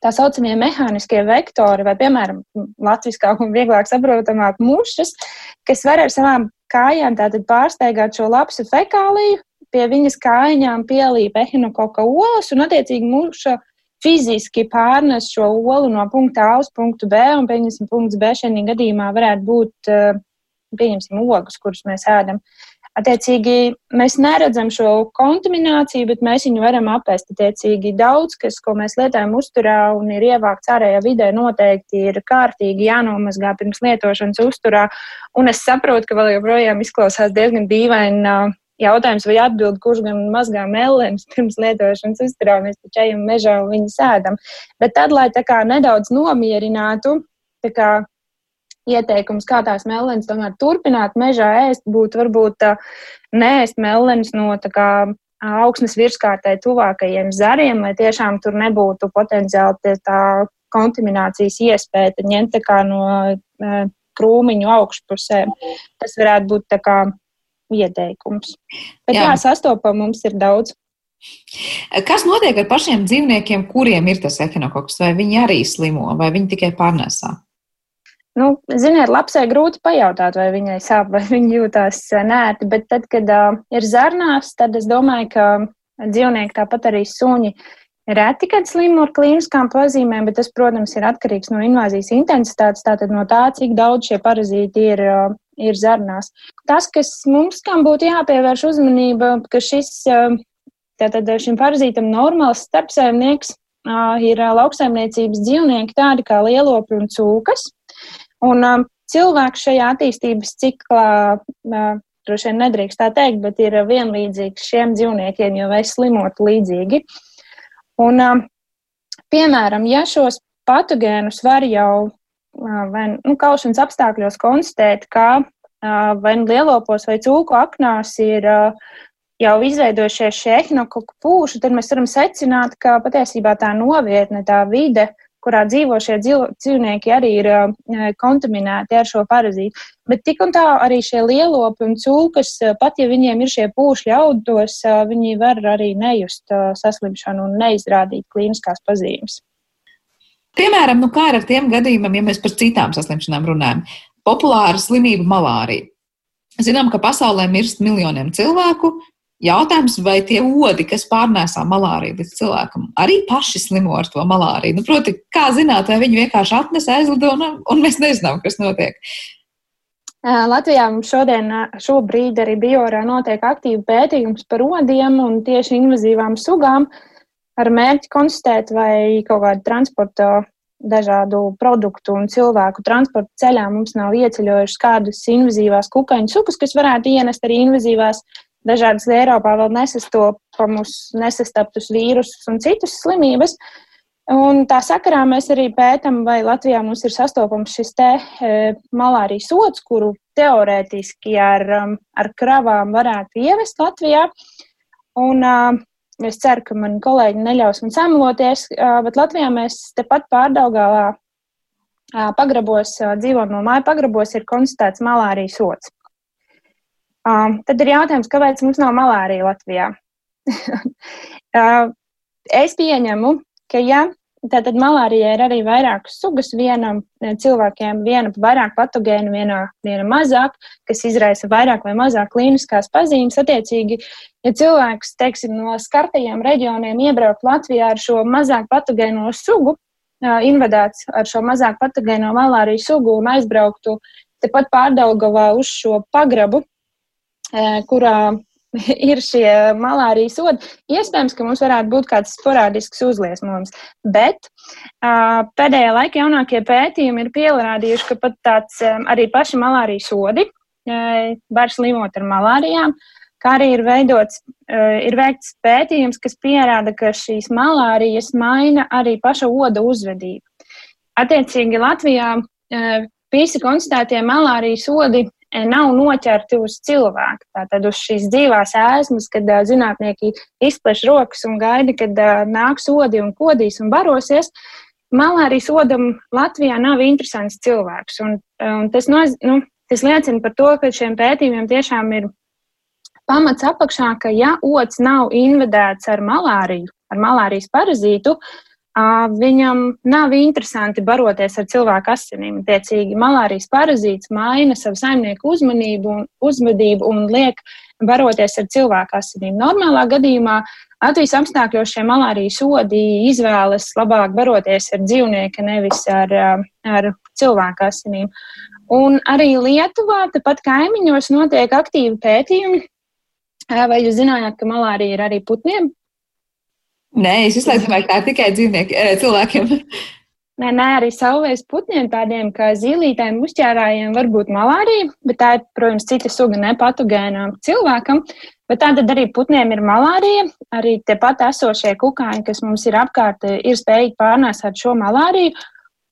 tā saucamie mehāniskie vektori, vai, piemēram, latviskāk un vieglāk saprotamāk mušas, kas var ar savām kājām pārsteigāt šo lapsu fekāliju, pie viņas kājām pielīp ehinokoka olas, un attiecīgi muša fiziski pārnes šo olu no punkta A uz punktu B, un, pieņemsim, punkts B šajā gadījumā varētu būt uh, pieņemsim, ogas, kuras mēs ēdam. Attiecīgi, mēs neredzam šo kontamināciju, bet mēs viņu varam apēst. Attiecīgi, daudz, kas, ko mēs lietojam uzturā un ir ievākts ārējā vidē, noteikti ir kārtīgi jānomazgā pirms lietošanas uzturā. Un es saprotu, ka vēl joprojām izklausās diezgan dīvaini jautājums vai atbild, kurš gan mazgā melnēs pirms lietošanas uzturā. Mēs taču ejam mežā un viņu sēdam. Bet tad, lai tā kā nedaudz nomierinātu, tā kā ieteikums, kā tās mellenes tomēr turpināt mežā ēst, būtu varbūt neēst mellenes no kā, augsnes virskārtai tuvākajiem zariem, lai tiešām tur nebūtu potenciāli tā kontaminācijas iespēja ņemt no krūmiņu augšpusēm. Tas varētu būt tā kā ieteikums. Bet jā, jā sastopam mums ir daudz. Kas notiek ar pašiem dzīvniekiem, kuriem ir tas ehinokoks? Vai viņi arī slimo, vai viņi tikai pārnēsā? Nu, ziniet, lapsai grūti pajautāt, vai viņai sāp, vai viņa jūtās nērti, bet tad, kad uh, ir zarnās, tad es domāju, ka dzīvnieki, tāpat arī suņi, reti, kad slimo ar klīniskām pazīmēm, bet tas, protams, ir atkarīgs no invāzijas intensitātes, tātad no tā, cik daudz šie parazīti ir, uh, ir zarnās. Tas, kas mums kam būtu jāpievērš uzmanība, ka šis, uh, tātad šim parazītam normāls starpsaimnieks uh, ir lauksaimniecības dzīvnieki tādi kā lielopi un cūkas. Un cilvēks šajā attīstības ciklā, droši vien nedrīkst tā teikt, bet ir vienlīdzīgs šiem dzīvniekiem, jo mēs slimot līdzīgi. Un, piemēram, ja šos patogēnus var jau vai, nu, kaušanas apstākļos konstatēt, ka vai nu lielopos vai cūku aknās ir jau izveidojušies šie ehinokoku pūši, tad mēs varam secināt, ka patiesībā tā novietne, tā vide, kurā dzīvo šie dzīvnieki, arī ir kontaminēti ar šo parazītu. Bet tik un tā arī šie lielopi un cūkas, pat ja viņiem ir šie pūšļi audos, viņi var arī nejust saslimšanu un neizrādīt klīniskās pazīmes. Piemēram, nu kā ar tiem gadījumiem, ja mēs par citām saslimšanām runājam? Populāra slimība malārija. Zinām, ka pasaulē mirst miljoniem cilvēku, Jautājums, vai tie odi, kas pārnēsā malāriju līdz cilvēkam, arī paši slimo ar to malāriju? Nu, proti, kā zināt, vai viņi vienkārši atnes aizlido un, un mēs nezinām, kas notiek? Latvijā šodien, šobrīd arī biorā notiek aktīva pētījums par odiem un tieši invazīvām sugām ar mērķi konstatēt, vai kaut kāda transporta dažādu produktu un cilvēku transporta ceļā mums nav ieceļojušas kādas invazīvās kukaiņu sugas, kas varētu ienest arī invazīvās dažādas Eiropā vēl nesastopamus, nesastaptus vīrusus un citas slimības. Un tā sakarā mēs arī pētām, vai Latvijā mums ir sastopams šis te e, malārijas sots, kuru teorētiski ar, um, ar kravām varētu ievest Latvijā. Un, uh, es ceru, ka mani kolēģi neļaus man samloties, bet Latvijā mēs tepat pārdaugāvā uh, pagrabos, dzīvojamo māju pagrabos ir konstatēts malārijas sots. Tad ir jautājums, kāpēc mums nav malārija Latvijā? (laughs) es pieņemu, ka ja Tātad malārija ir arī vairākas sugas. Vienam cilvēkiem viena vairāk patogēna, viena, viena mazāk, kas izraisa vairāk vai mazāk klīniskās pazīmes. Attiecīgi, ja cilvēks, teiksim, no skartajiem reģioniem iebraukt Latvijā ar šo mazāk patogēno sugu, invadēts ar šo mazāk patogēno malāriju sugu un aizbrauktu tepat pārdaugavā uz šo pagrabu, kurā (laughs) ir šie malārijas sodi. Iespējams, ka mums varētu būt kāds sporādisks uzliesmojums, bet uh, pēdējā laika jaunākie pētījumi ir pierādījuši, ka pat tāds um, arī paši malārijas sodi uh, var slimot ar malārijām. Kā arī ir veidots, uh, ir veikts pētījums, kas pierāda, ka šīs malārijas maina arī paša oda uzvedību. Attiecīgi Latvijā uh, visi konstatētie malārijas sodi nav noķerti uz cilvēku. Tātad uz šīs dzīvās ēsmas, kad uh, zinātnieki izpleš rokas un gaida, kad uh, nāks odi un kodīs un barosies. Malārijas odam Latvijā nav interesants cilvēks. Un, un tas, noz, nu, tas liecina par to, ka šiem pētījumiem tiešām ir pamats apakšā, ka ja ots nav invadēts ar malāriju, ar malārijas parazītu, uh, Viņam nav interesanti baroties ar cilvēku asinīm. Tiecīgi, malārijas parazīts maina savu saimnieku uzmanību un uzvedību un liek baroties ar cilvēku asinīm. Normālā gadījumā Latvijas apstākļos šie malārijas sodi izvēlas labāk baroties ar dzīvnieku, nevis ar, ar cilvēku asinīm. Un arī Lietuvā, tepat kaimiņos, notiek aktīvi pētījumi. Vai jūs zinājāt, ka malārija ir arī putniem? Nē, es visu laiku domāju, ka tā ir tikai dzīvnieki, cilvēkiem. (laughs) Nē, nē, arī savvaļas putniem, tādiem kā zīlītēm, uzķērājiem, var būt malārija, bet tā ir, protams, cita suga nepatogēnām cilvēkam. Bet tātad arī putniem ir malārija, arī tepat esošie kukaiņi, kas mums ir apkārt, ir spējīgi pārnēsāt šo malāriju.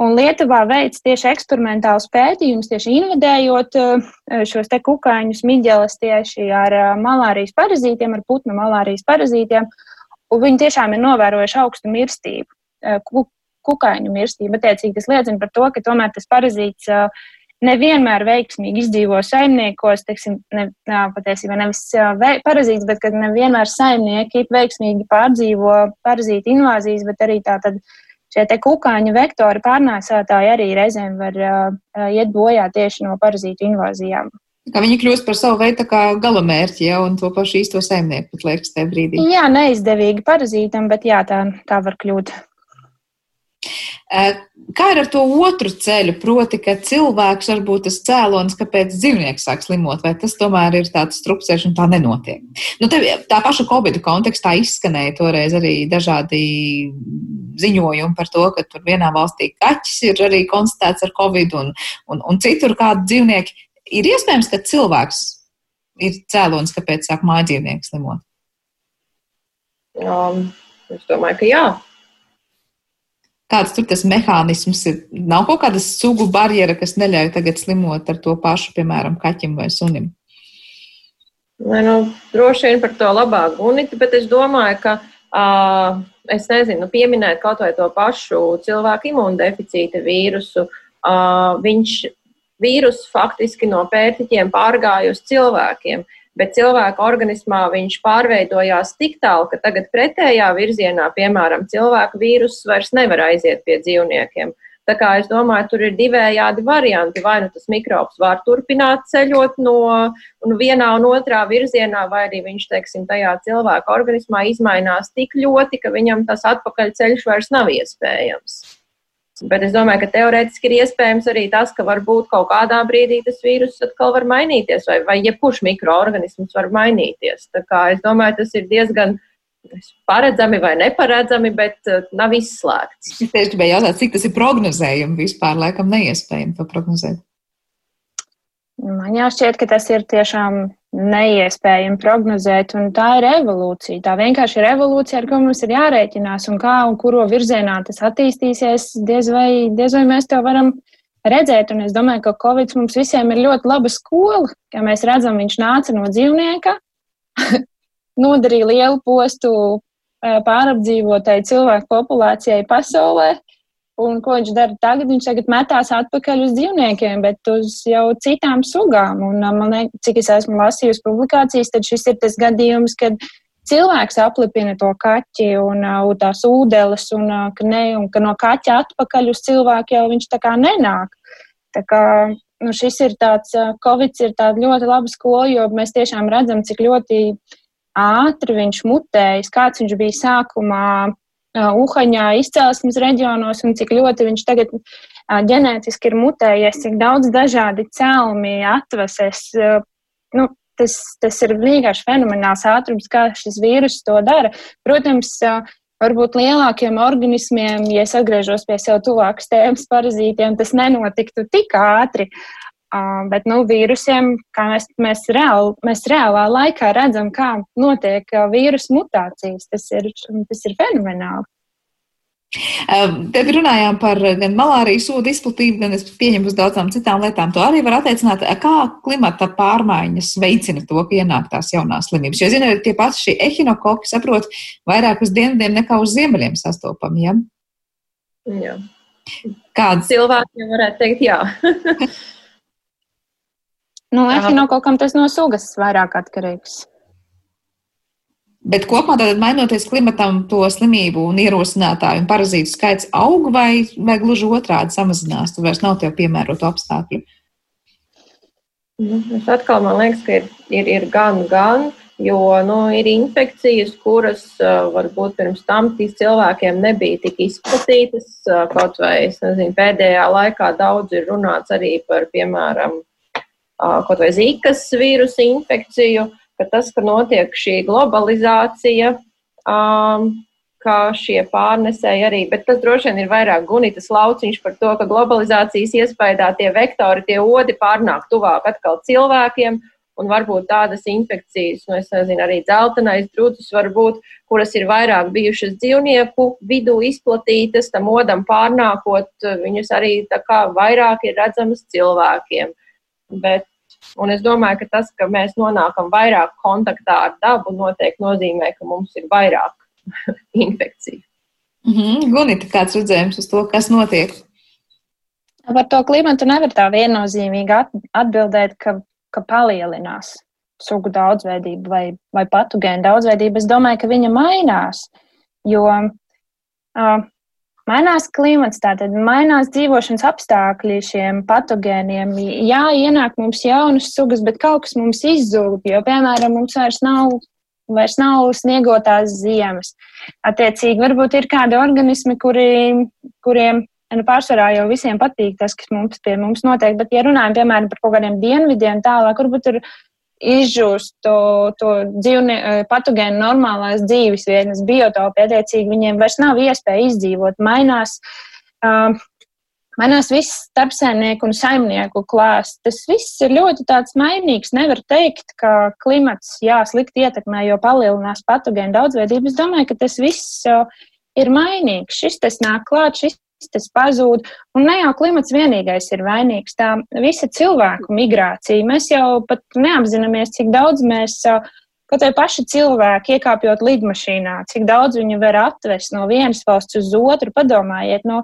Un Lietuvā veids tieši eksperimentālus pētījumus, tieši invadējot šos te kukaiņus, miģeles tieši ar malārijas parazītiem, ar putnu malārijas parazītiem. Un viņi tiešām ir novērojuši augstu mirstību, eh, kukaiņu mirstību. Attiecīgi tas liecina par to, ka tomēr tas parazīts eh, nevienmēr veiksmīgi izdzīvo saimniekos, teiksim, ne, nā, patiesībā nevis parazīts, bet ka nevienmēr saimnieki veiksmīgi pārdzīvo parazītu invāzijas, bet arī tā tad šie te kukaiņu vektori pārnēsātāji arī reizēm var uh, iet bojā tieši no parazītu invāzijām. Viņi kļūst par savu veidu galamērķi jau un to pašu īsto saimnieku, pat liekas, tajā brīdī. Jā, neizdevīgi parazītam, bet jā, tā, tā var kļūt. Kā ir ar to otru ceļu, proti, ka cilvēks var būt tas cēlonis, kāpēc dzīvnieks sāk slimot, vai tas tomēr ir tāds strupceļš un tā nenotiek? Nu, te, tā paša Covid kontekstā izskanēja toreiz arī dažādi ziņojumi par to, ka tur vienā valstī kaķis ir arī konstatēts ar Covid un, un, un citur kādi dzīvnieki ir iespējams, ka cilvēks ir cēlonis, kāpēc sāk mājdzīvnieks slimot? Um, es domāju, ka jā. Kāds tur tas mehānisms ir? Nav kaut kāda sugu barjera, kas neļauj tagad slimot ar to pašu, piemēram, kaķim vai sunim. Nē, nu, droši vien par to labāk gunīt, bet es domāju, ka, uh, es nezinu, pieminēt kaut vai to pašu cilvēku imundeficīta vīrusu, uh, viņš vīrus faktiski no pērtiķiem pārgāja uz cilvēkiem, bet cilvēka organismā viņš pārveidojās tik tālu, ka tagad pretējā virzienā, piemēram, cilvēka vīruss vairs nevar aiziet pie dzīvniekiem. Tā kā es domāju, tur ir divējādi varianti. Vai nu tas mikrobs var turpināt ceļot no nu, vienā un otrā virzienā, vai arī viņš, teiksim, tajā cilvēka organismā izmainās tik ļoti, ka viņam tas atpakaļceļš vairs nav iespējams. Bet es domāju, ka teorētiski ir iespējams arī tas, ka varbūt kaut kādā brīdī tas vīrus atkal var mainīties, vai, vai jebkurš mikroorganisms var mainīties. Tā kā es domāju, tas ir diezgan paredzami vai neparedzami, bet uh, nav izslēgts. Es tieši gribēju jautāt, cik tas ir prognozējumi vispār, laikam neiespējami to prognozēt. Man jāšķiet, ka tas ir tiešām neiespējami prognozēt, un tā ir evolūcija. Tā vienkārši ir evolūcija, ar ko mums ir jārēķinās, un kā un kuro virzienā tas attīstīsies, diez vai, diez vai mēs to varam redzēt. Un es domāju, ka Covid mums visiem ir ļoti laba skola, kā mēs redzam, viņš nāca no dzīvnieka, (laughs) nodarīja lielu postu pārapdzīvotai cilvēku populācijai pasaulē Un ko viņš dara tagad? Viņš tagad metās atpakaļ uz dzīvniekiem, bet uz jau citām sugām. Un, man liekas, cik es esmu lasījusi publikācijas, tad šis ir tas gadījums, kad cilvēks aplipina to kaķi un uh, tās ūdeles, un, ka, ne, un ka no kaķa atpakaļ uz cilvēku jau viņš tā kā nenāk. Tā kā, nu, šis ir tāds, Covid ir tāda ļoti laba skola, jo mēs tiešām redzam, cik ļoti ātri viņš mutējas, kāds viņš bija sākumā Uhaņā izcelsmes reģionos un cik ļoti viņš tagad ģenētiski ir mutējies, cik daudz dažādi celmi atvases. Nu, tas, tas ir vienkārši fenomenāls ātrums, kā šis vīrus to dara. Protams, varbūt lielākiem organismiem, ja es atgriežos pie sev tuvākas tēmas parazītiem, tas nenotiktu tik ātri. Uh, bet nu, vīrusiem, kā mēs, mēs, reāli, mēs reālā laikā redzam, kā notiek vīrusu mutācijas, tas ir, tas ir fenomenāli. Te runājām par gan malārijas sūdu izplatību, gan es pieņemu uz daudzām citām lietām. To arī var attiecināt, kā klimata pārmaiņas veicina to, ka ienāk tās jaunās slimības. Jo, zinot, tie paši šie ehinokoki saprot vairāk uz dienvidiem nekā uz ziemeļiem sastopami. Ja? Jā. Kāds cilvēkiem varētu teikt, jā. (laughs) nu, ehinokokam tas no sugas vairāk atkarīgs. Bet kopumā, tad, mainoties klimatam, to slimību un ierosinātāju un parazītu skaits aug vai, vai gluži otrādi samazinās? Tur vairs nav tev piemērotu apstākļu. Nu, es atkal man liekas, ka ir, ir, ir gan, gan, jo nu, ir infekcijas, kuras varbūt pirms tam cilvēkiem nebija tik izplatītas. Kaut vai nezinu, pēdējā laikā daudz ir runāts arī par, piemēram, kaut vai zīkas vīrusu infekciju. Ka tas, ka notiek šī globalizācija, kā šie pārnesēji arī, bet tas droši vien ir vairāk gunitas lauciņš par to, ka globalizācijas iespējā tie vektori, tie odi pārnāk tuvāk atkal cilvēkiem. Un varbūt tādas infekcijas, nu, nezinu, arī dzeltenais drudus, varbūt, kuras ir vairāk bijušas dzīvnieku vidū izplatītas, tam odam pārnākot, viņas arī vairāk ir redzamas cilvēkiem. Bet Un es domāju, ka tas, ka mēs nonākam vairāk kontaktā ar dabu, noteikti nozīmē, ka mums ir vairāk (laughs) infekciju. Mm -hmm. Gunita, kāds redzējums uz to, kas notiek? Par to klimatu nevar tā viennozīmīgi atbildēt, ka, ka palielinās sugu daudzveidība vai, vai patogēna daudzveidība. Es domāju, ka viņa mainās, jo uh, Mainās klimats, tātad mainās dzīvošanas apstākļi šiem patogēniem. Jā, ienāk mums jaunas sugas, bet kaut kas mums izzūd, jo, piemēram, mums vairs nav, vairs nav sniegotās ziemas. Attiecīgi, varbūt ir kādi organismi, kuri, kuriem nu, pārsvarā jau visiem patīk tas, kas mums pie mums notiek, bet, ja runājam, piemēram, par kaut kādiem dienvidiem tālāk, varbūt ir izžūst to, to dzīvnie, eh, patogēnu normālās dzīves vietnes, biotopi, attiecīgi viņiem vairs nav iespēja izdzīvot. Mainās, uh, mainās viss starpsēmnieku un saimnieku klāsts. Tas viss ir ļoti tāds mainīgs. Nevar teikt, ka klimats, jā, slikti ietekmē, jo palielinās patogēnu daudzveidību. Es domāju, ka tas viss uh, ir mainīgs. Šis tas nāk klāt, šis tas pazūd. Un ne jau klimats vienīgais ir vainīgs, tā visa cilvēku migrācija. Mēs jau pat neapzināmies, cik daudz mēs. Kaut vai paši cilvēki iekāpjot lidmašīnā, cik daudz viņi var atvest no vienas valsts uz otru, padomājiet, no,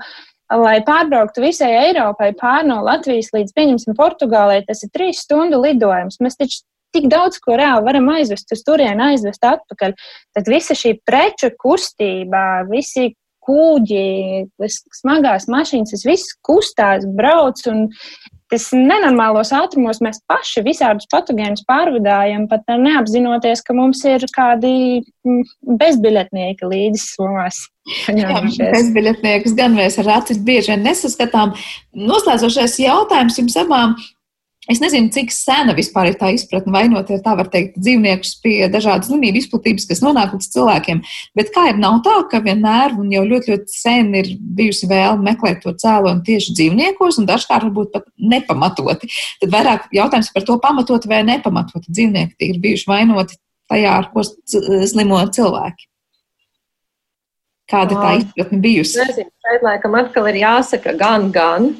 lai pārbrauktu visai Eiropai pār no Latvijas līdz, pieņemsim, Portugālei, tas ir trīs stundu lidojums. Mēs taču tik daudz ko reāli varam aizvest uz turieni, aizvest atpakaļ. Tad visa šī preču kustība, visi kūģi, smagās mašīnas, tas viss kustās, brauc. Tas nenormālos ātrumos mēs paši visādus patogēnus pārvadājam, pat neapzinoties, ka mums ir kādi mm, bezbiļetnieki līdzi somās. Bezbiļetniekus gan mēs ar acis bieži vien nesaskatām. Noslēdzošais jautājums jums abām. Es nezinu, cik sena vispār ir tā izpratne vainot, ja tā var teikt, dzīvniekus pie dažādas slimību izplatības, kas nonāk līdz cilvēkiem. Bet kā ir, nav tā, ka vienmēr un jau ļoti, ļoti sen ir bijusi vēlme meklēt to cēloni tieši dzīvniekos, un dažkārt varbūt pat nepamatoti. Tad vairāk jautājums par to pamatoti vai nepamatoti dzīvnieki ir bijuši vainoti tajā, ar ko slimo cilvēki. Kāda tā izpratne bijusi? Nezinu, šeit laikam atkal ir jāsaka gan, gan.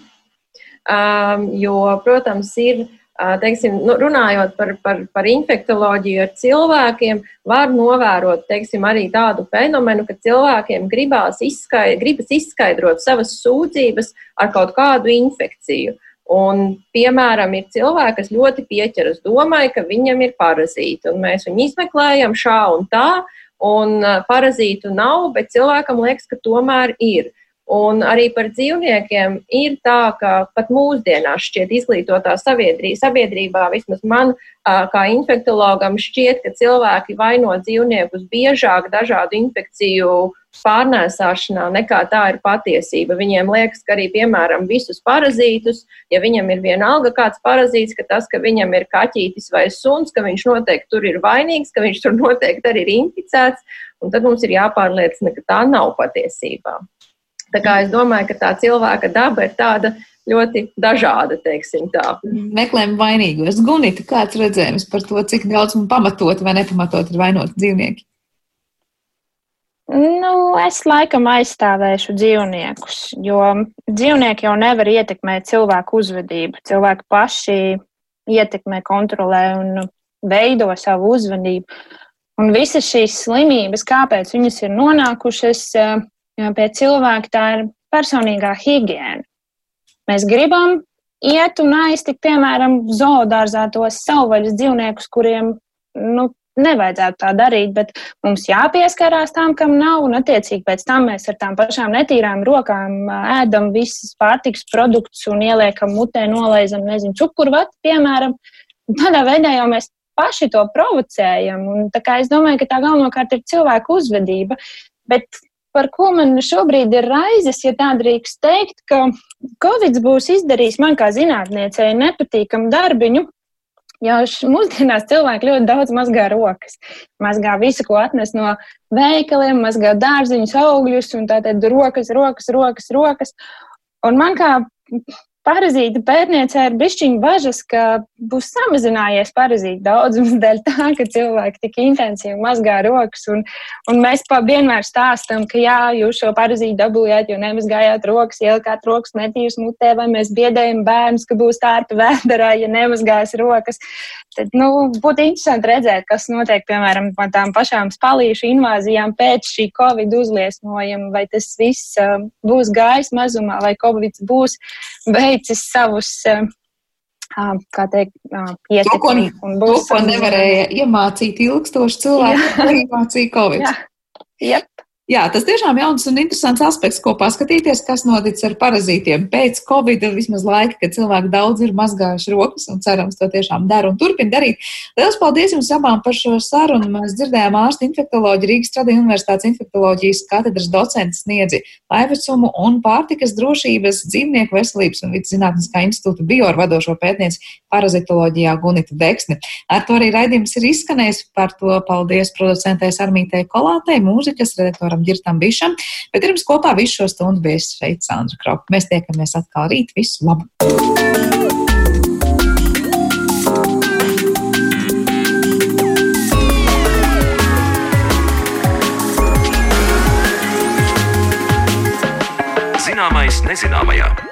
Um, jo, protams, ir. Teiksim, nu, runājot par, par, par infektuoloģiju ar cilvēkiem, var novērot teiksim, arī tādu fenomenu, ka cilvēkiem gribās izskaidrot, gribas izskaidrot savas sūdzības ar kaut kādu infekciju. Un, piemēram, ir cilvēki, kas ļoti pieķeras domai, ka viņam ir parazīti, un mēs viņu izmeklējam šā un tā, un parazītu nav, bet cilvēkam liekas, ka tomēr ir. Un arī par dzīvniekiem ir tā, ka pat mūsdienās šķiet izglītotā sabiedrībā, vismaz man kā infektologam, šķiet, ka cilvēki vaino dzīvniekus biežāk dažādu infekciju pārnēsāšanā nekā tā ir patiesība. Viņiem liekas, ka arī, piemēram, visus parazītus, ja viņam ir vienalga kāds parazīts, ka tas, ka viņam ir kaķītis vai suns, ka viņš noteikti tur ir vainīgs, ka viņš tur (laughs) noteikti arī ir inficēts, un tad mums ir jāpārliecina, ka tā nav patiesībā. Tā kā es domāju, ka tā cilvēka daba ir tāda ļoti dažāda, teiksim tā. Meklējam vainīgos. Gunita, kāds redzējums par to, cik daudz un pamatot vai nepamatot ir vainot dzīvnieki? Nu, es laikam aizstāvēšu dzīvniekus, jo dzīvnieki jau nevar ietekmēt cilvēku uzvedību. Cilvēki paši ietekmē, kontrolē un veido savu uzvedību. Un visas šīs slimības, kāpēc viņas ir nonākušas pie cilvēka tā ir personīgā higiēna. Mēs gribam iet un aiztikt, piemēram, zoodārzā tos savvaļas dzīvniekus, kuriem nu, nevajadzētu tā darīt, bet mums jāpieskarās tam, kam nav, un attiecīgi pēc tam mēs ar tām pašām netīrām rokām ēdam visas pārtiks produktus un ieliekam mutē, nolaizam, nezinu, cukurvatu, piemēram. Tādā veidā jau mēs paši to provocējam, un tā kā es domāju, ka tā galvenokārt ir cilvēku uzvedība, bet par ko man šobrīd ir raizes, ja tā drīkst teikt, ka Covid būs izdarījis man kā zinātniecei nepatīkamu darbiņu. Jo mūsdienās cilvēki ļoti daudz mazgā rokas. Mazgā visu, ko atnes no veikaliem, mazgā dārziņus, augļus, un tātad rokas, rokas, rokas, rokas. Un man kā parazīta pētniecē ir bišķiņa bažas, ka būs samazinājies parazīta daudzums (laughs) dēļ tā, ka cilvēki tik intensīvi mazgā rokas. Un, un mēs vienmēr stāstam, ka jā, jūs šo parazītu dabūjāt, jo nemazgājāt rokas, ielikāt rokas netīras mutē, vai mēs biedējam bērnus, ka būs tārpa vēderā, ja nemazgās rokas. Tad, nu, būtu interesanti redzēt, kas notiek, piemēram, ar tām pašām spalīšu invāzijām pēc šī Covid uzliesmojuma, vai tas viss uh, būs gājis mazumā, vai Covid būs veicis savus. Uh, kā teikt, ietekmi. To, ko, to, ko nevarēja iemācīt ilgstoši cilvēki, iemācīja (laughs) Covid. Jā. Yep. Jā, tas tiešām jauns un interesants aspekts, ko paskatīties, kas noticis ar parazītiem pēc Covid, vismaz laika, kad cilvēki daudz ir mazgājuši rokas un cerams to tiešām dara un turpina darīt. Lielas paldies jums abām par šo sarunu. Mēs dzirdējām ārstu infektoloģiju Rīgas Tradiņu universitātes infektoloģijas katedras docents sniedzi laivecumu un pārtikas drošības dzīvnieku veselības un vidas zinātniskā institūta bioru vadošo pētnieci parazitoloģijā Gunita Deksni. Ar to arī raidījums ir izskanējis. Par to paldies producentei Armītei Kolātei, mūzikas redaktoram Gunāram Girtam Bišam, bet ir mums kopā visu šo stundu bijis šeit Sandra Kropa. Mēs tiekamies atkal rīt. Visu labu! Zināmais nezināmajā.